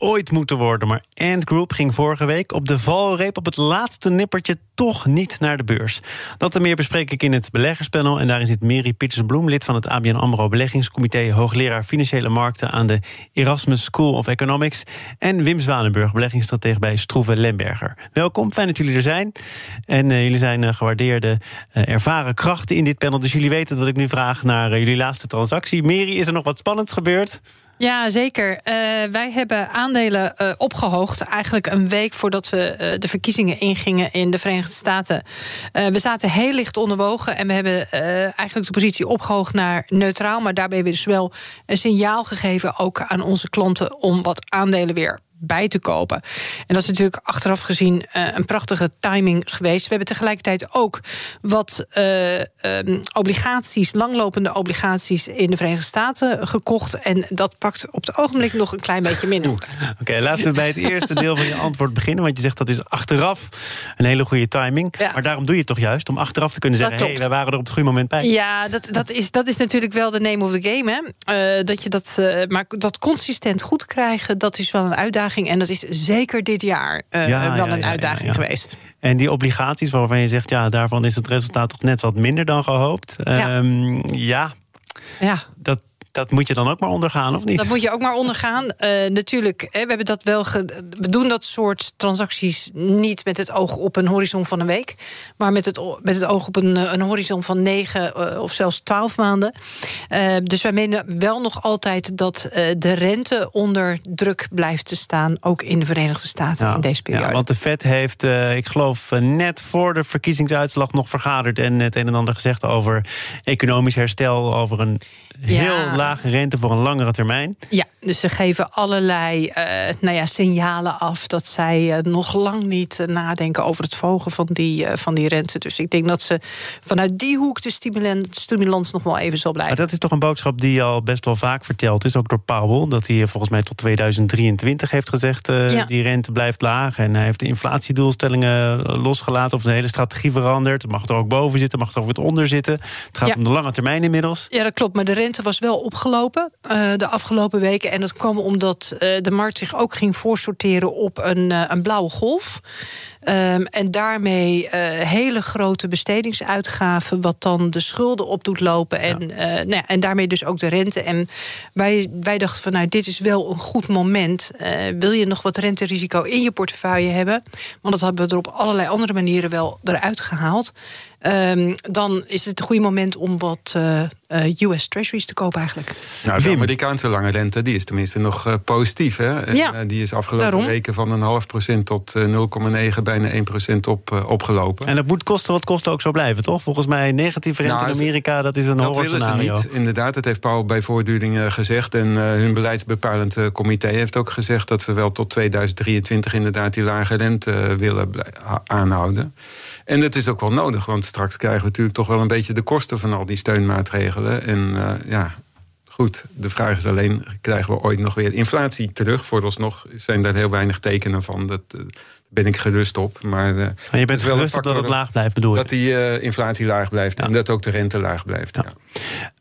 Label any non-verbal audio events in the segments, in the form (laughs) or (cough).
Ooit moeten worden. Maar Ant Group ging vorige week op de valreep op het laatste nippertje toch niet naar de beurs. Dat en meer bespreek ik in het beleggerspanel. En daarin zit Mary Pietersen-Bloem, lid van het ABN AMRO Beleggingscomité... hoogleraar Financiële Markten aan de Erasmus School of Economics... en Wim Zwanenburg, beleggingsstratege bij Stroeve Lemberger. Welkom, fijn dat jullie er zijn. En uh, jullie zijn uh, gewaardeerde, uh, ervaren krachten in dit panel. Dus jullie weten dat ik nu vraag naar jullie laatste transactie. Mary, is er nog wat spannends gebeurd? Ja, zeker. Uh, wij hebben aandelen uh, opgehoogd. Eigenlijk een week voordat we uh, de verkiezingen ingingen in de Verenigde Staten. we zaten heel licht onderwogen en we hebben eigenlijk de positie opgehoogd naar neutraal. Maar daarbij we dus wel een signaal gegeven, ook aan onze klanten, om wat aandelen weer bij te kopen. En dat is natuurlijk achteraf gezien uh, een prachtige timing geweest. We hebben tegelijkertijd ook wat uh, um, obligaties, langlopende obligaties in de Verenigde Staten gekocht. En dat pakt op het ogenblik nog een klein beetje minder. Oké, okay, laten we bij het eerste deel van je antwoord beginnen. Want je zegt dat is achteraf een hele goede timing. Ja. Maar daarom doe je het toch juist om achteraf te kunnen zeggen: hé, hey, wij waren er op het goede moment bij. Ja, dat, dat, is, dat is natuurlijk wel de name of the game. Hè? Uh, dat je dat, maar dat consistent goed krijgen, dat is wel een uitdaging. En dat is zeker dit jaar uh, ja, wel ja, een uitdaging ja, geweest. En die obligaties waarvan je zegt, ja, daarvan is het resultaat toch net wat minder dan gehoopt. Ja, um, ja. dat, dat moet je dan ook maar ondergaan, of niet? Dat moet je ook maar ondergaan. Uh, natuurlijk, hè, we hebben dat wel. we doen dat soort transacties niet met het oog op een horizon van een week, maar met het, met het oog op een, een horizon van negen uh, of zelfs twaalf maanden. Uh, dus wij menen wel nog altijd dat de rente onder druk blijft te staan, ook in de Verenigde Staten ja, in deze periode. Ja, want de Fed heeft, ik geloof, net voor de verkiezingsuitslag nog vergaderd en het een en ander gezegd over economisch herstel, over een heel ja. Lage rente voor een langere termijn. Ja, dus ze geven allerlei uh, nou ja, signalen af dat zij uh, nog lang niet nadenken over het verhogen van die, uh, van die rente. Dus ik denk dat ze vanuit die hoek de stimulans, stimulans nog wel even zal blijven. Maar dat is toch een boodschap die al best wel vaak verteld is, ook door Powell. Dat hij volgens mij tot 2023 heeft gezegd: ja. die rente blijft laag. En hij heeft de inflatiedoelstellingen losgelaten of de hele strategie veranderd. Het mag er ook boven zitten, mag er ook wat onder zitten. Het gaat ja. om de lange termijn inmiddels. Ja, dat klopt. Maar de rente was wel opgelopen uh, de afgelopen weken. En dat kwam omdat uh, de markt zich ook ging voorsorteren op een, uh, een blauwe golf. Um, en daarmee hele grote bestedingsuitgaven, wat dan de schulden op doet lopen. En, ja. nou ja, en daarmee dus ook de rente. En wij, wij dachten van nou, dit is wel een goed moment. Wil je nog wat renterisico in je portefeuille hebben? Want dat hebben we er op allerlei andere manieren wel eruit gehaald. Um, dan is het een goede moment om wat uh, uh, US Treasuries te kopen eigenlijk. Nou, de Amerikaanse lange rente die is tenminste nog uh, positief. Hè? En, ja, die is afgelopen daarom. weken van een half procent tot 0,9, bijna 1 procent op, opgelopen. En dat moet kosten wat kosten ook zo blijven, toch? Volgens mij negatief rente nou, in Amerika, dat is een Dat willen ze niet, inderdaad. Dat heeft Powell bij voortduring gezegd. En hun beleidsbepalend comité heeft ook gezegd... dat ze wel tot 2023 inderdaad die lage rente willen aanhouden. En dat is ook wel nodig, want straks krijgen we natuurlijk toch wel een beetje de kosten van al die steunmaatregelen. En uh, ja, goed, de vraag is alleen: krijgen we ooit nog weer inflatie terug? Vooralsnog zijn daar heel weinig tekenen van. Dat, uh, ben ik gerust op. Maar, uh, maar je bent wel gerust dat het laag blijft, bedoel je? Dat die uh, inflatie laag blijft ja. en dat ook de rente laag blijft. Ja.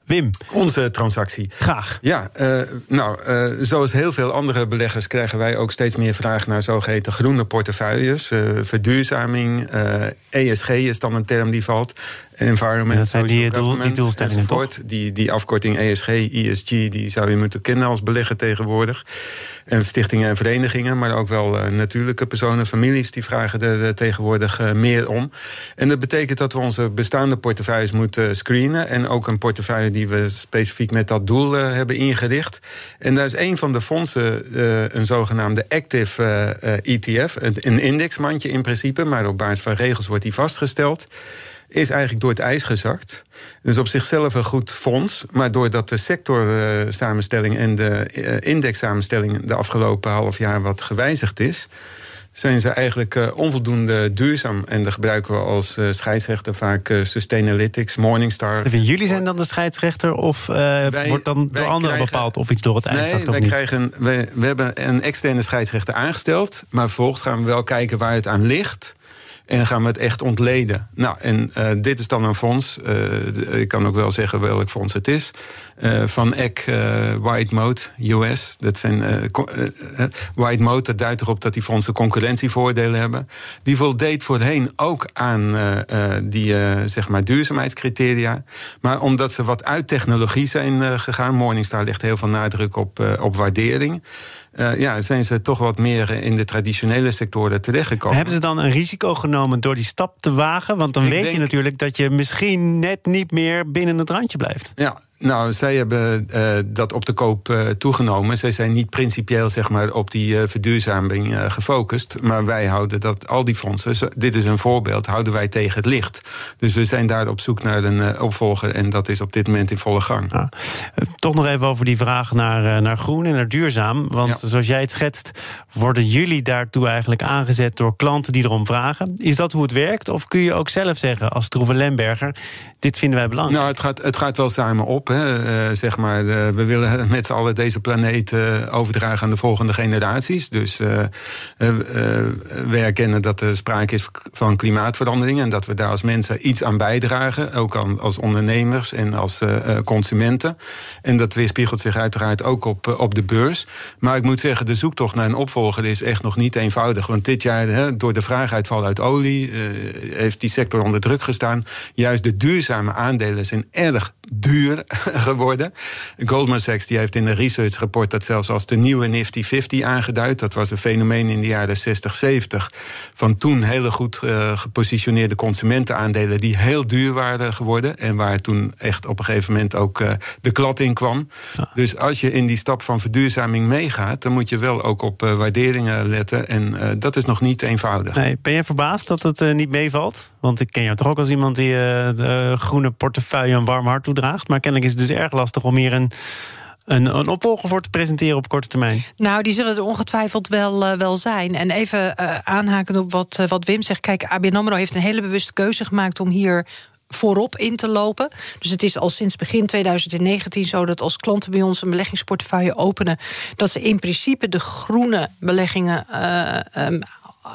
Wim. Onze transactie. Graag. Ja, uh, nou, uh, zoals heel veel andere beleggers krijgen wij ook steeds meer vraag naar zogeheten groene portefeuilles. Uh, verduurzaming, ESG is dan een term die valt. Environment, dat zijn die, doel, die doelstellingen toch? Die, die afkorting ESG, ESG, die zou je moeten kennen als belegger tegenwoordig. En stichtingen en verenigingen, maar ook wel natuurlijke personen, families, die vragen er tegenwoordig meer om. En dat betekent dat we onze bestaande portefeuilles moeten screenen en ook een portefeuille die we specifiek met dat doel hebben ingericht. En daar is een van de fondsen een zogenaamde active ETF, een, een indexmandje in principe, maar op basis van regels wordt die vastgesteld. Is eigenlijk door het ijs gezakt. Dus op zichzelf een goed fonds. Maar doordat de sectorsamenstelling en de indexsamenstelling de afgelopen half jaar wat gewijzigd is zijn ze eigenlijk onvoldoende duurzaam. En daar gebruiken we als scheidsrechter vaak Sustainalytics, Morningstar. Jullie zijn dan de scheidsrechter of wordt dan door anderen bepaald of iets door het ijs nee, of wij niet? Krijgen, we, we hebben een externe scheidsrechter aangesteld. Maar vervolgens gaan we wel kijken waar het aan ligt. En gaan we het echt ontleden. Nou, en uh, dit is dan een fonds. Uh, ik kan ook wel zeggen welk fonds het is. Uh, van EC White Mode US. Dat zijn White Mode, dat duidt erop dat die fondsen concurrentievoordelen hebben. Die voldeed voorheen ook aan die zeg maar duurzaamheidscriteria. Maar omdat ze wat uit technologie zijn gegaan, Morningstar legt heel veel nadruk op, op waardering. Uh, ja, zijn ze toch wat meer in de traditionele sectoren terechtgekomen. Hebben ze dan een risico genomen door die stap te wagen? Want dan Ik weet denk- je natuurlijk dat je misschien net niet meer binnen het randje blijft. Ja, nou, zij hebben eh, dat op de koop eh, toegenomen. Zij zijn niet principieel zeg maar, op die eh, verduurzaming gefocust. Maar wij houden dat, al die fondsen, zo- dit is een voorbeeld, houden wij tegen het licht. Dus we zijn daar op zoek naar een opvolger. En dat is op dit moment in volle gang. Ja. Toch nog even over die vraag naar, naar groen en naar duurzaam. Want Ja. zoals jij het schetst, worden jullie daartoe eigenlijk aangezet door klanten die erom vragen. Is dat hoe het werkt? Of kun je ook zelf zeggen als Troeven Lemberger: dit vinden wij belangrijk? Nou, het gaat, het gaat wel samen op. Hè. Eh, zeg maar, eh, we willen (laughs) met z'n allen deze planeet eh, overdragen aan de volgende generaties. Dus we erkennen dat er sprake is van klimaatverandering. En dat we daar als mensen iets aan bijdragen. Ook aan, als ondernemers en als consumenten. En dat weerspiegelt zich uiteraard ook op, op de beurs. Maar ik moet zeggen, de zoektocht naar een opvolger is echt nog niet eenvoudig. Want dit jaar, hè, door de vraaguitval uit olie, heeft die sector onder druk gestaan. Juist de duurzame aandelen zijn erg duur (laughs) geworden. Goldman Sachs die heeft in een research rapport dat zelfs als de nieuwe Nifty 50 aangeduid. Dat was een fenomeen in de jaren 60, 70. Van toen hele goed eh, gepositioneerde consumentenaandelen die heel duur waren geworden. En waar toen echt op een gegeven moment ook eh, de klad in kwam. Dus als je in die stap van verduurzaming meegaat, dan moet je wel ook op eh, waarderingen letten. En dat is nog niet eenvoudig. Nee, ben je verbaasd dat het niet meevalt? Want ik ken jou toch ook als iemand die de groene portefeuille een warm hart Maar kennelijk is het dus erg lastig om hier een, een, een opvolger voor te presenteren op korte termijn. Nou, die zullen er ongetwijfeld wel, eh, wel zijn. En even eh aanhaken op wat, eh, wat Wim zegt. Kijk, ABN AMRO heeft een hele bewuste keuze gemaakt... om hier voorop in te lopen. Dus het is al sinds begin 2019 zo dat als klanten bij ons een beleggingsportefeuille openen, dat ze in principe de groene beleggingen ehm,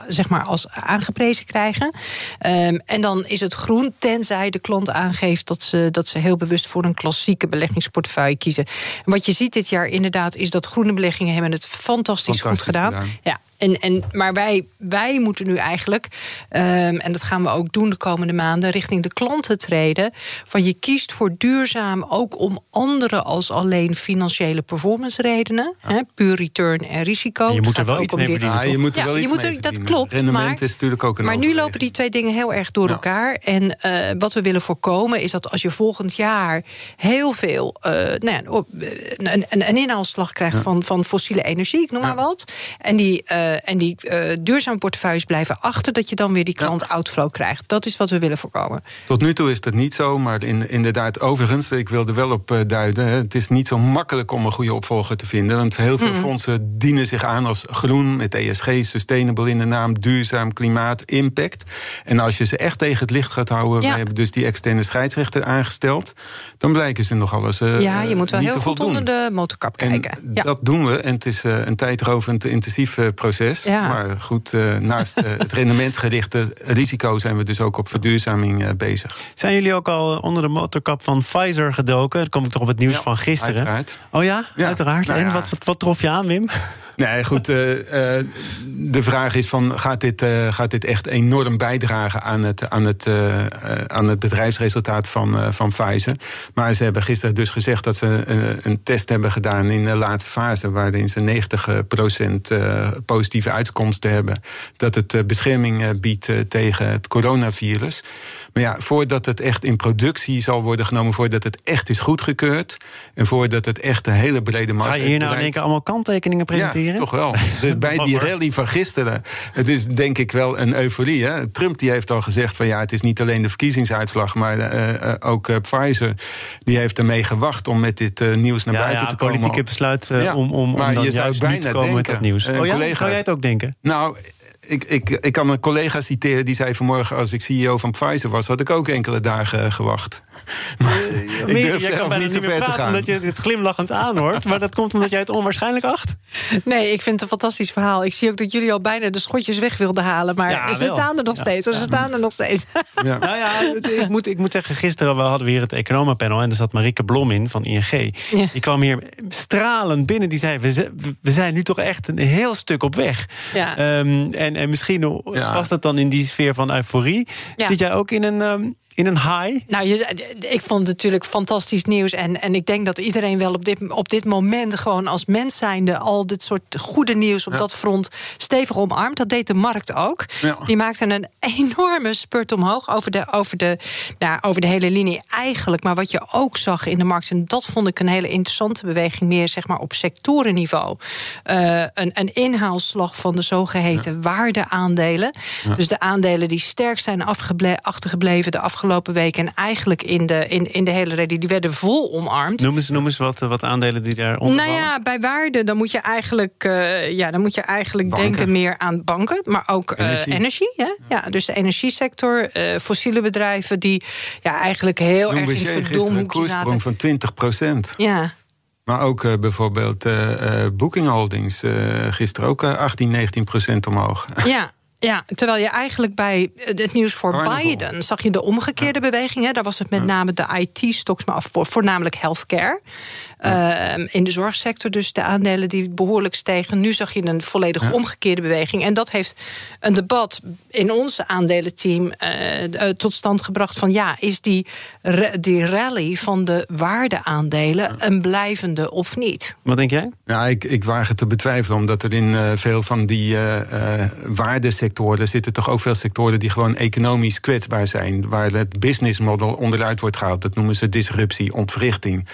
zeg maar als aangeprezen krijgen. Ehm, en dan is het groen, tenzij de klant aangeeft dat ze, dat ze heel bewust voor een klassieke beleggingsportefeuille kiezen. En wat je ziet dit jaar inderdaad is dat groene beleggingen hebben het fantastisch, goed gedaan. gedaan. Ja, en, en, maar wij, wij moeten nu eigenlijk, ehm, en dat gaan we ook doen de komende maanden, richting de klanten treden. Van je kiest voor duurzaam ook om andere als alleen financiële performance redenen. Hè, puur return en risico. En je moet er wel iets mee verdienen, Ja, je moet er Ja, wel je iets moet er- mee dat klopt, Rendement maar- is natuurlijk ook een Maar nu lopen die twee dingen heel erg door Ja. elkaar. En eh, wat we willen voorkomen is dat als je volgend jaar heel veel eh, nou eh, een, een, een inhaalslag krijgt van, van fossiele energie, ik noem maar wat. En die, eh, en die eh, duurzame portefeuilles blijven achter, dat je dan weer die klant outflow krijgt. Dat is wat we willen voorkomen. Tot nu toe is dat niet zo, maar in, inderdaad, overigens, ik wilde wel op eh, duiden. Hè, het is niet zo makkelijk om een goede opvolger te vinden. Want heel veel fondsen dienen zich aan als groen, met ESG, sustainable in de naam, duurzaam, klimaat, impact. En als je ze echt tegen het licht gaat houden, Ja. we hebben dus die externe scheidsrechter aangesteld, dan blijken ze nogal eens. eh, ja, je moet wel heel goed voldoen. onder de motorkap En kijken. Ja. dat doen we. En het is een tijdrovend, intensief eh, proces. Ja. Maar goed, eh, naast eh, het rendementsgerichte risico zijn we dus ook op verduurzaming eh, bezig. Zijn jullie ook al onder de motorkap van Pfizer gedoken? Dat kom ik toch op het nieuws Ja, van gisteren. uiteraard. Oh ja, Ja, uiteraard. nou en wat, wat, wat trof je aan, Wim? (laughs) Nee, goed. de vraag is van, gaat dit, gaat dit echt enorm bijdragen aan het, aan het, aan het bedrijfsresultaat van, van Pfizer? Maar ze hebben gisteren dus gezegd dat ze een test hebben gedaan in de laatste fase, waarin ze 90% eh, positieve uitkomsten hebben. Dat het eh, bescherming eh, biedt eh, tegen het coronavirus. Maar ja, voordat het echt in productie zal worden genomen, voordat het echt is goedgekeurd. En voordat het echt een hele brede massa Ga je hier nou in één keer allemaal kanttekeningen presenteren? ja, toch wel. (laughs) Bij die rally van gisteren. Het is denk ik wel een euforie. Hè? Trump die heeft al gezegd van ja, het is niet alleen de verkiezingsuitslag, maar eh, eh, ook eh, Pfizer. Die heeft ermee gewacht om met dit nieuws naar Ja, buiten ja, te komen. politieke besluit om, om, om maar dan je zou juist bijna te komen met denken, dat nieuws. Oh ja, collega- zou jij het ook denken? Nou, ik, ik, ik kan een collega citeren die zei vanmorgen... als ik CEO van Pfizer was, had ik ook enkele dagen gewacht. (laughs) Maar ik Meer, durf jij kan bijna niet niet meer ver te praten gaan. omdat je het glimlachend aanhoort. Maar dat komt omdat jij het onwaarschijnlijk acht. Nee, ik vind het een fantastisch verhaal. Ik zie ook dat jullie al bijna de schotjes weg wilden halen. Maar Ja, ze wel. staan er nog Ja. steeds. Ze staan er nog steeds. (laughs) Ja. Nou ja, ik moet, ik moet zeggen, gisteren we hadden we hier het economenpanel... en er zat Marieke Blom in van ING. Ja. Die kwam hier stralend binnen. Die zei, we, zi- we zijn nu toch echt een heel stuk op weg. Ja. Ehm, en, en misschien Ja. past dat dan in die sfeer van euforie. Ja. Zit jij ook in een, ehm, in een high? Nou, je, ik vond het natuurlijk fantastisch nieuws. En, en ik denk dat iedereen wel op dit, op dit moment gewoon als mens zijnde al dit soort goede nieuws op Ja. dat front stevig omarmt. Dat deed de markt ook. Ja. Die maakte een enorme spurt omhoog over de, over, de, nou, over de hele linie eigenlijk. Maar wat je ook zag in de markt, en dat vond ik een hele interessante beweging, meer zeg maar op sectorenniveau. Eh, een, een inhaalslag van de zogeheten waardeaandelen. Dus de aandelen die sterk zijn achtergebleven de afgelopen weken. En eigenlijk in de, in, in de hele reden, die werden vol omarmd. Noem eens, noem eens wat, wat aandelen die daaronder Nou vallen. ja, bij waarde dan moet je eigenlijk, eh, ja, dan moet je eigenlijk Banken. denken meer aan banken, maar ook eh, Energie. energie. Hè? Ja, dus de energiesector, eh, fossiele bedrijven die ja, eigenlijk heel erg in gisteren een koersprong van 20 procent. Ja, Maar ook eh, bijvoorbeeld eh, eh, Booking Holdings. eh, gisteren ook eh, 18, 19 procent omhoog. ja. (laughs) Ja, terwijl je eigenlijk bij het nieuws voor Carnival. Biden zag je de omgekeerde beweging. Hè? Daar was het met name de IT-stocks, maar voor- voornamelijk healthcare. Ehm, in de zorgsector, dus de aandelen die behoorlijk stegen. Nu zag je een volledig omgekeerde beweging. En dat heeft een debat in ons aandelenteam eh, eh, tot stand gebracht van ja, is die, die rally van de waardeaandelen een blijvende of niet? Wat denk jij? Ja, ik, ik waag het te betwijfelen, omdat er in eh, veel van die eh, eh, waardesectoren zitten toch ook veel sectoren die gewoon economisch kwetsbaar zijn, waar het business model onderuit wordt gehaald. Dat noemen ze disruptie, ontwrichting.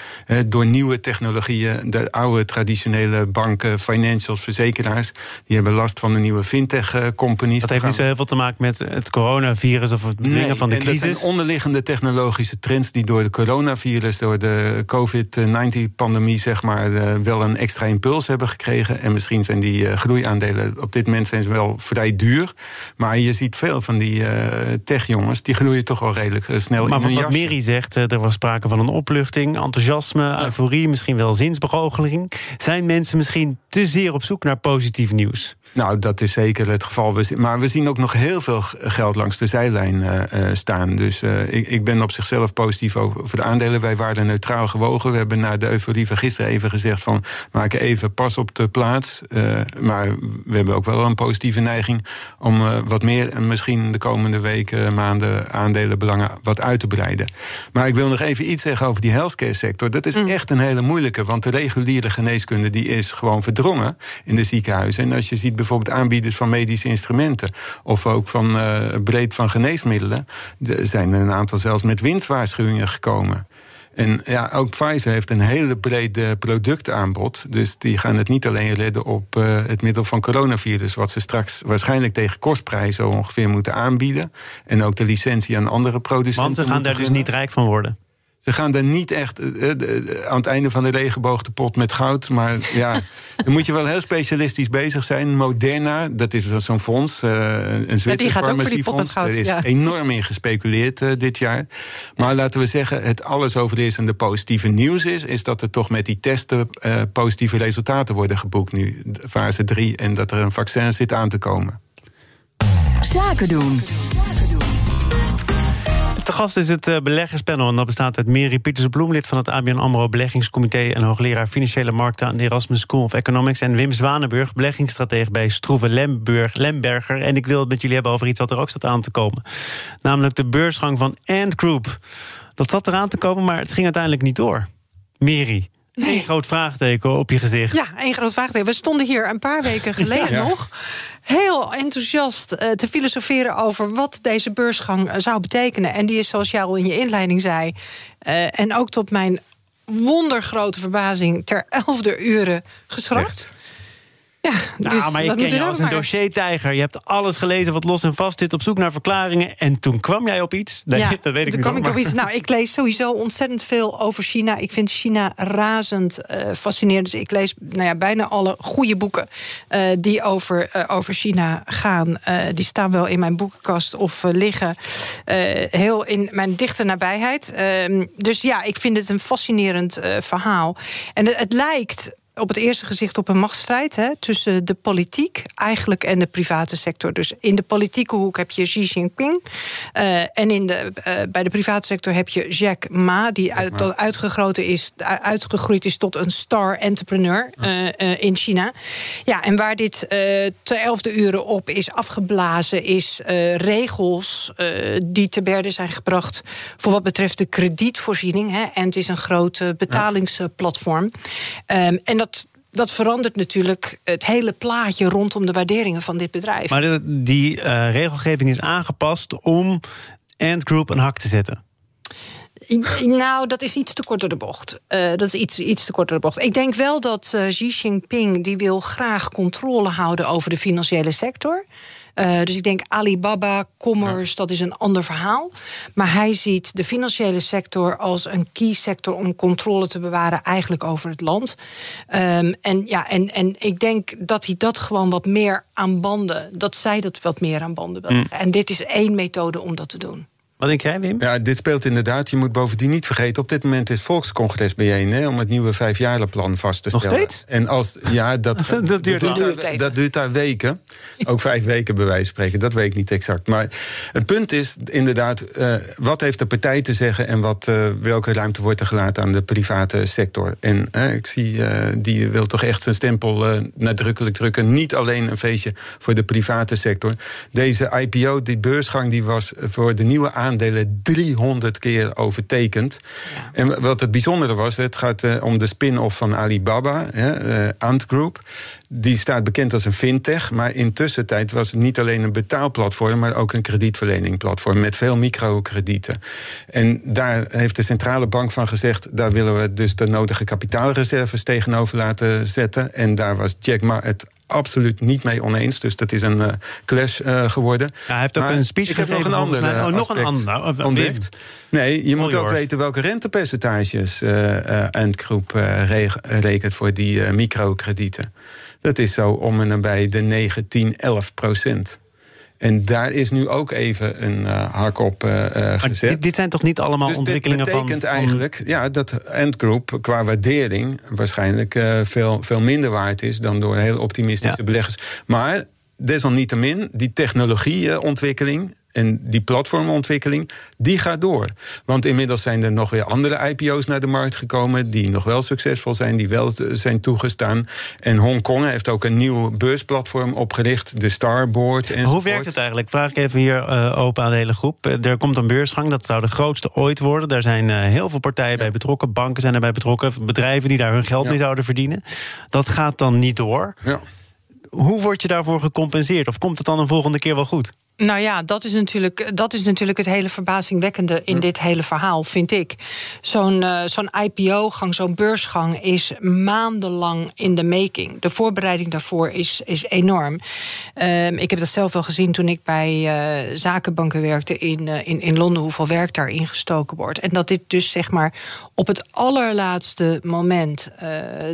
Door nieuwe technologieën, de oude traditionele banken, financials, verzekeraars, die hebben last van de nieuwe fintech-companies. Dat heeft niet zo heel veel te maken met het coronavirus of het bedwingen Nee, van de en crisis. Dat zijn onderliggende technologische trends die door de coronavirus, door de COVID-19-pandemie, zeg maar, eh, wel een extra impuls hebben gekregen. En misschien zijn die eh, groeiaandelen op dit moment zijn ze wel vrij duur. Maar je ziet veel van die eh, tech-jongens, die groeien toch wel redelijk eh, snel Maar in hun wat. Mary zegt, eh, er was sprake van een opluchting, enthousiasme, euforie, misschien wel zinsbegoocheling. Zijn mensen misschien te zeer op zoek naar positief nieuws? Nou, dat is zeker het geval. Maar we zien ook nog heel veel geld langs de zijlijn eh, eh, staan. Dus eh, ik, ik ben op zichzelf positief over de aandelen. Wij waren neutraal gewogen. We hebben na de euforie van gisteren even gezegd van... maak even pas op de plaats. Maar we hebben ook wel een positieve neiging... om wat meer en misschien de komende weken, maanden... aandelenbelangen wat uit te breiden. Maar ik wil nog even iets zeggen over die healthcare sector. Dat is echt een hele moeilijke. Want de reguliere geneeskunde die is gewoon verdrongen in de ziekenhuizen. En als je ziet bijvoorbeeld aanbieders van medische instrumenten... of ook van eh, breed van geneesmiddelen... er zijn er een aantal zelfs met winstwaarschuwingen gekomen. En ja, ook Pfizer heeft een hele brede productaanbod. Dus die gaan het niet alleen redden op eh, het middel van coronavirus... wat ze straks waarschijnlijk tegen kostprijs zo ongeveer moeten aanbieden. En ook de licentie aan andere producenten Want ze gaan daar dus niet rijk van worden. Ze gaan er niet echt eh, eh, aan het einde van de regenboog de pot met goud. Maar ja, (laughs) dan moet je wel heel specialistisch bezig zijn. Moderna, dat is zo'n fonds, eh, een Zwitser gaat ook voor die pot met farmaciefonds. Er is ja. enorm in gespeculeerd dit jaar. Maar laten we zeggen, het alles overheersende positieve nieuws is... is dat er toch met die testen eh, positieve resultaten worden geboekt nu. Fase 3 en dat er een vaccin zit aan te komen. Zaken doen. Te gast is het eh, beleggerspanel en dat bestaat uit Mary Pieters-Bloem... lid van het ABN AMRO Beleggingscomité... en hoogleraar Financiële Markten aan de Erasmus School of Economics... en Wim Zwanenburg, beleggingsstratege bij Stroeve Lemburg, Lemberger. En ik wil het met jullie hebben over iets wat er ook staat aan te komen. Namelijk de beursgang van Ant Group. Dat zat eraan te komen, maar het ging uiteindelijk niet door. Mary, één groot vraagteken op je gezicht. Ja, één groot vraagteken. We stonden hier een paar weken (laughs) geleden Ja. nog heel enthousiast eh, te filosoferen over wat deze beursgang eh, zou betekenen. En die is, zoals jij al in je inleiding zei, eh, en ook tot mijn wondergrote verbazing ter elfde uren geschrapt. Ja, Nou, dus maar je ken je als een dossiertijger. Je hebt alles gelezen wat los en vast zit, op zoek naar verklaringen. En toen kwam jij op iets. Nee, ja, (laughs) dat weet ik toen niet. kwam ik op iets. Nou, ik lees sowieso ontzettend veel over China. Ik vind China razend eh, fascinerend. Dus ik lees nou ja, bijna alle goede boeken eh, die over, eh, over China gaan. Die staan wel in mijn boekenkast of liggen heel in mijn dichte nabijheid. Ehm, dus ja, ik vind het een fascinerend verhaal. En het, het lijkt op het eerste gezicht op een machtsstrijd hè, tussen de politiek eigenlijk en de private sector. Dus in de politieke hoek heb je Xi Jinping. eh, en in de, eh, bij de private sector heb je Jack Ma, die uit, uitgegroten is, u- uitgegroeid is tot een star entrepreneur eh, eh, in China. Ja, en waar dit eh te elfde uren op is afgeblazen, is eh, regels eh, die te berde zijn gebracht voor wat betreft de kredietvoorziening. Hè, en het is een groot eh, betalingsplatform. Ehm, en dat, dat verandert natuurlijk het hele plaatje rondom de waarderingen van dit bedrijf. Maar de- die eh, regelgeving is aangepast om Ant Group een hak te zetten. Nou, dat is iets te kort door de bocht. Eh, dat is iets, iets te kort door de bocht. Ik denk wel dat eh, Xi Jinping die wil graag controle houden over de financiële sector. Eh, dus ik denk Alibaba, commerce, dat is een ander verhaal. Maar hij ziet de financiële sector als een key sector om controle te bewaren, eigenlijk over het land. Ehm, en, ja, en, en ik denk dat hij dat gewoon wat meer aan banden, dat zij dat wat meer aan banden wil. En dit is één methode om dat te doen. Wat denk jij, Wim? Ja, dit speelt inderdaad. Je moet bovendien niet vergeten... op dit moment is het Volkscongres bijeen... Hè, om het nieuwe vijfjarenplan vast te Nog stellen. steeds? En als, ja, dat, (laughs) Dat duurt daar, Duurt even. dat duurt daar weken. Ook vijf weken bij wijze van spreken. Dat weet ik niet exact. Maar het punt is inderdaad... eh, wat heeft de partij te zeggen... en wat, eh, welke ruimte wordt er gelaten aan de private sector. En ik zie, eh, die wil toch echt zijn stempel nadrukkelijk drukken. Niet alleen een feestje voor de private sector. Deze IPO, die beursgang... die was voor de nieuwe aandelen 300 keer overtekend. En wat het bijzondere was, het gaat eh, om de spin-off van Alibaba, hè, eh, Ant Group. Die staat bekend als een fintech, maar intussen tijd was het niet alleen een betaalplatform, maar ook een kredietverleningplatform met veel microkredieten. En daar heeft de centrale bank van gezegd, daar willen we dus de nodige kapitaalreserves tegenover laten zetten. En daar was Jack Ma het absoluut niet mee oneens. Dus dat is een eh, clash eh, geworden. Ja, hij heeft ook Maar een speech ik heb nog een ander. Oh, eh, nog een aspect ander. Eh, ontdekt. Nee, je moet ook weten welke rentepercentages eh eh Endgroep eh, reg- rekent voor die eh, microkredieten. Dat is zo om en nabij de 9, 10, 11 procent. En daar is nu ook even een eh, hak op eh, eh, gezet. dit, dit zijn toch niet allemaal Dus dit ontwikkelingen van... betekent van- eigenlijk ja, dat Endgroup qua waardering waarschijnlijk veel, veel minder waard is dan door heel optimistische Ja. beleggers. Maar desalniettemin, die technologieontwikkeling en die platformontwikkeling, die gaat door. Want inmiddels zijn er nog weer andere IPO's naar de markt gekomen... die nog wel succesvol zijn, die wel zijn toegestaan. En Hongkong heeft ook een nieuw beursplatform opgericht, de Starboard. En Hoe werkt het eigenlijk? Vraag ik even hier eh, open aan de hele groep. Eh, Er komt een beursgang, dat zou de grootste ooit worden. Daar zijn eh, heel veel partijen bij betrokken. Banken zijn erbij betrokken. Bedrijven die daar hun geld Ja. mee zouden verdienen. Dat gaat dan niet door. Ja. Hoe word je daarvoor gecompenseerd? Of komt het dan een volgende keer wel goed? Nou ja, dat is natuurlijk, dat is natuurlijk het hele verbazingwekkende in dit hele verhaal, vind ik. Zo'n eh, zo'n IPO-gang, zo'n beursgang is maandenlang in de making. De voorbereiding daarvoor is, is enorm. Ehm, ik heb dat zelf wel gezien toen ik bij eh, zakenbanken werkte in, eh, in, in Londen, hoeveel werk daar ingestoken wordt. En dat dit dus zeg maar op het allerlaatste moment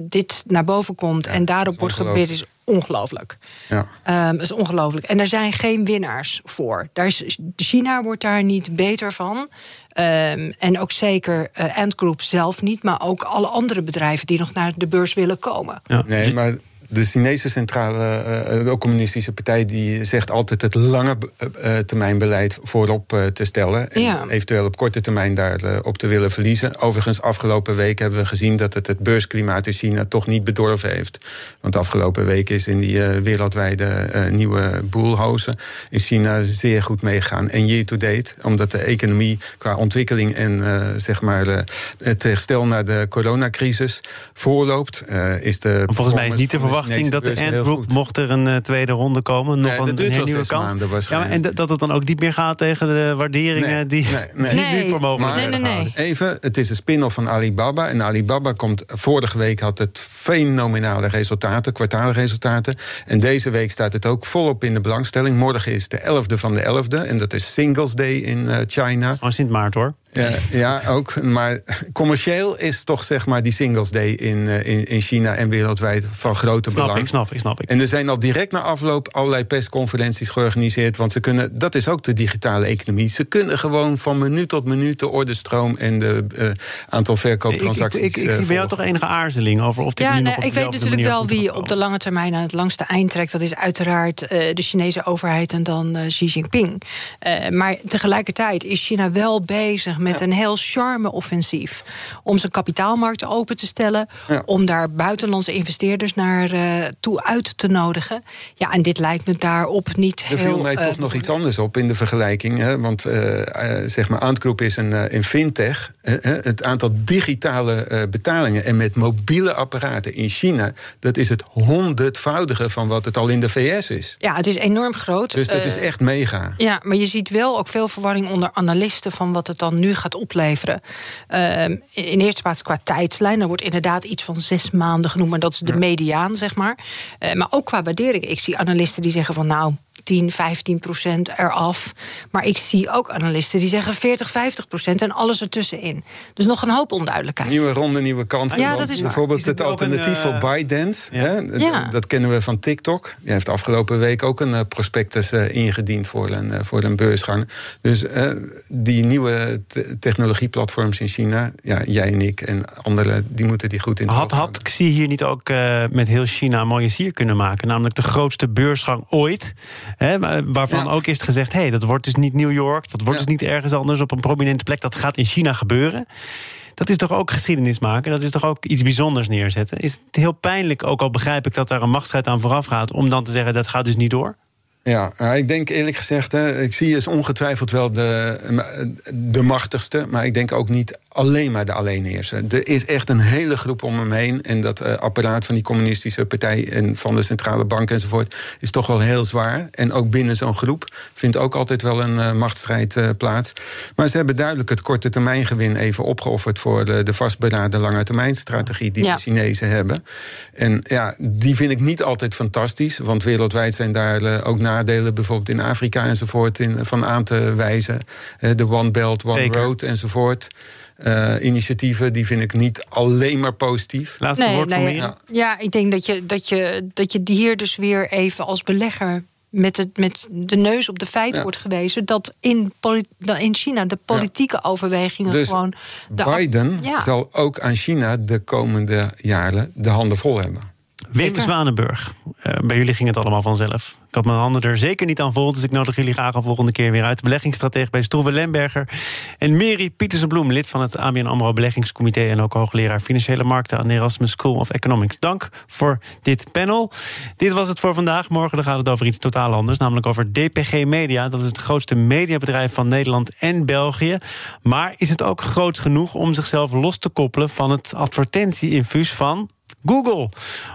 dit naar boven komt en daarop wordt gebeurd, is ongelooflijk. Ja. Ehm, dat is ongelooflijk. En er zijn geen winnaars voor. Daar is, China wordt daar niet beter van. Ehm, en ook zeker eh Ant Group zelf niet, maar ook alle andere bedrijven die nog naar de beurs willen komen. Ja. Nee, maar de Chinese centrale eh, eh, communistische partij die zegt altijd het lange eh, eh, termijn beleid voorop te stellen. En Ja. eventueel op korte termijn daarop op te willen verliezen. Overigens, afgelopen week hebben we gezien dat het het beursklimaat in China toch niet bedorven heeft. Want afgelopen week is in die wereldwijde eh, nieuwe boelhozen in China zeer goed meegegaan. En year to date, omdat de economie qua ontwikkeling en eh, zeg maar eh, het herstel naar de coronacrisis voorloopt, eh, is de. Volgens mij is niet de van verwachting dat de beurs Ant heel Group, goed. mocht er een eh, tweede ronde komen, nog Nee, een, nieuwe kans. maanden ja, en dat- het dan ook niet meer gaat tegen de waarderingen Nee, die, nee, nee. die Nee. nu voor mogelijk Nee, werden nee, nee. gehouden. Even, het is een spin-off van Alibaba. En Alibaba komt. Vorige week had het fenomenale resultaten, kwartaalresultaten. En deze week staat het ook volop in de belangstelling. Morgen is de 11e van de 11e en dat is Singles Day in China. Oh, Sint Maart hoor. Ja, ja, ook. Maar commercieel is toch zeg maar die Singles Day in, in, in China en wereldwijd van grote snap belang. Ik, snap ik, snap ik. En er zijn al direct na afloop allerlei persconferenties georganiseerd. Want ze kunnen, dat is ook de digitale economie. Ze kunnen gewoon van minuut tot minuut de ordestroom en de uh, aantal verkooptransacties. Ik, ik, ik, ik zie bij jou toch enige aarzeling over of dit ja, nu nee, nog op Ik weet natuurlijk wel wie op de lange termijn aan het langste eind trekt. Dat is uiteraard uh, de Chinese overheid en dan uh, Xi Jinping. maar tegelijkertijd is China wel bezig met ja. een heel charme-offensief. Om zijn kapitaalmarkt open te stellen. Ja. Om daar buitenlandse investeerders naar toe uit te nodigen. Ja, en dit lijkt me daarop niet er heel... Er viel mij toch nog iets anders op in de vergelijking. Hè? Want zeg maar, Antgroep is een, in fintech. het aantal digitale betalingen en met mobiele apparaten in China... dat is het honderdvoudige van wat het al in de VS is. Ja, het is enorm groot. Dus dat is echt mega. Ja, maar je ziet wel ook veel verwarring onder analisten... van wat het dan nu gaat opleveren. Uh, in eerste plaats qua tijdslijn. Er wordt inderdaad iets van zes maanden genoemd... maar dat is de mediaan, zeg maar. Uh, maar ook qua waardering. Ik zie analisten die zeggen van... nou, 10, 15 procent eraf. Maar ik zie ook analisten die zeggen 40, 50 procent en alles ertussenin. Dus nog een hoop onduidelijkheid. Nieuwe ronde, nieuwe kansen. Ja, dat is bijvoorbeeld het alternatief een, voor ByteDance. ja. Hè? Ja. Dat kennen we van TikTok. Die heeft afgelopen week ook een uh, prospectus uh, ingediend voor een, voor een beursgang. Dus die nieuwe technologieplatforms in China, ja, jij en ik en anderen, die moeten die goed in de Had, had Xi hier niet ook met heel China een mooie sier kunnen maken? Namelijk de grootste beursgang ooit. Hè, waarvan ja. ook is gezegd: hé, hey, dat wordt dus niet New York, dat wordt ja. dus niet ergens anders op een prominente plek, dat gaat in China gebeuren. Dat is toch ook geschiedenis maken? Dat is toch ook iets bijzonders neerzetten? Is het heel pijnlijk, ook al begrijp ik dat daar een machtsstrijd aan vooraf gaat, om dan te zeggen dat gaat dus niet door? Ja, ik denk eerlijk gezegd, hè, ik zie is ongetwijfeld wel de, de machtigste, maar ik denk ook niet alleen maar de alleenheerser. Er is echt een hele groep om hem heen. En dat uh, apparaat van die communistische partij en van de centrale bank enzovoort is toch wel heel zwaar. En ook binnen zo'n groep vindt ook altijd wel een uh, machtsstrijd uh, plaats. Maar ze hebben duidelijk het korte termijn gewin even opgeofferd voor de, de vastberaden lange termijn strategie die ja. de Chinezen hebben. En ja, die vind ik niet altijd fantastisch, want wereldwijd zijn daar ook nadelen, bijvoorbeeld in Afrika enzovoort, in, van aan te wijzen. De One Belt, One Zeker. Road enzovoort. Uh, initiatieven, die vind ik niet alleen maar positief. Laatste nee, woord nee, van mij. ja. ja, ik denk dat je, dat, je, dat je hier dus weer even als belegger met, het, met de neus op de feiten Ja. wordt gewezen dat in, in China de politieke overwegingen Dus gewoon. De Biden Ja. zal ook aan China de komende jaren de handen vol hebben. Wim. Zwanenburg. Eh, bij jullie ging het allemaal vanzelf. Ik had mijn handen er zeker niet aan vol. Dus ik nodig jullie graag een volgende keer weer uit. Beleggingsstratege bij Stroeve Lemberger. En Mary Pietersen-Bloem, lid van het ABN AMRO Beleggingscomité... en ook hoogleraar Financiële Markten aan de Erasmus School of Economics. Dank voor dit panel. Dit was het voor vandaag. Morgen dan gaat het over iets totaal anders. Namelijk over DPG Media. Dat is het grootste mediabedrijf van Nederland en België. Maar is het ook groot genoeg om zichzelf los te koppelen... van het advertentieinfuus van Google.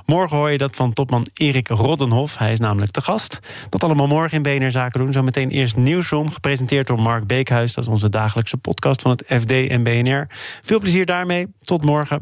Morgen hoor je dat van topman Erik Roddenhoff. Hij is namelijk te gast. Dat allemaal morgen in BNR Zaken doen. Zometeen eerst Nieuwsroom, gepresenteerd door Mark Beekhuis. Dat is onze dagelijkse podcast van het FD en BNR. Veel plezier daarmee. Tot morgen.